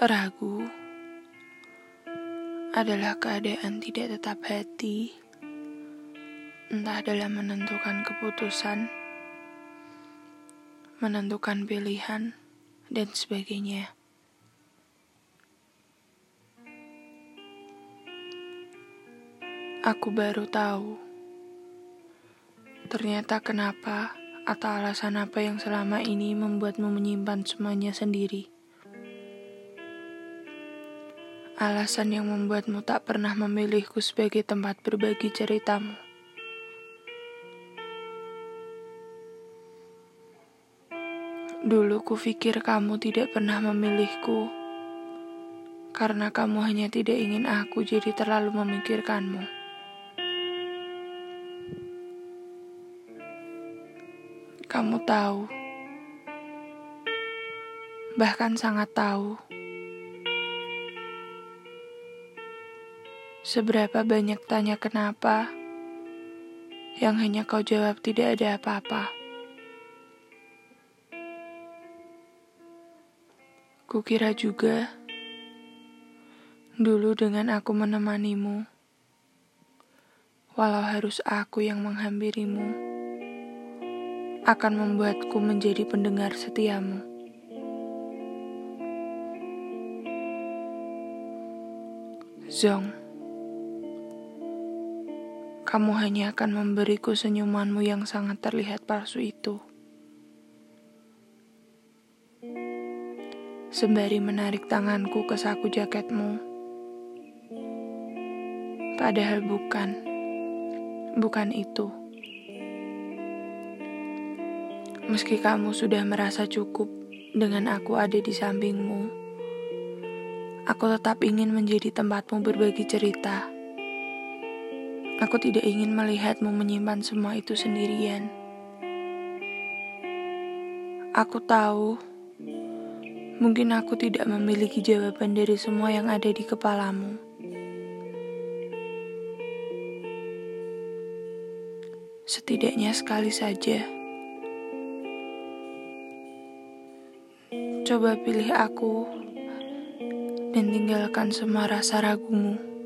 Ragu adalah keadaan tidak tetap hati, entah dalam menentukan keputusan, menentukan pilihan, dan sebagainya. Aku baru tahu, ternyata kenapa atau alasan apa yang selama ini membuatmu menyimpan semuanya sendiri. Alasan yang membuatmu tak pernah memilihku sebagai tempat berbagi ceritamu. Dulu kupikir kamu tidak pernah memilihku karena kamu hanya tidak ingin aku jadi terlalu memikirkanmu. Kamu tahu, bahkan sangat tahu Seberapa banyak tanya kenapa, yang hanya kau jawab tidak ada apa-apa. Kukira juga, dulu dengan aku menemanimu, walau harus aku yang menghampirimu, akan membuatku menjadi pendengar setiamu. Zong kamu hanya akan memberiku senyumanmu yang sangat terlihat palsu itu. Sembari menarik tanganku ke saku jaketmu. Padahal bukan, bukan itu. Meski kamu sudah merasa cukup dengan aku ada di sampingmu, aku tetap ingin menjadi tempatmu berbagi cerita Aku tidak ingin melihatmu menyimpan semua itu sendirian. Aku tahu, mungkin aku tidak memiliki jawaban dari semua yang ada di kepalamu. Setidaknya sekali saja. Coba pilih aku dan tinggalkan semua rasa ragumu.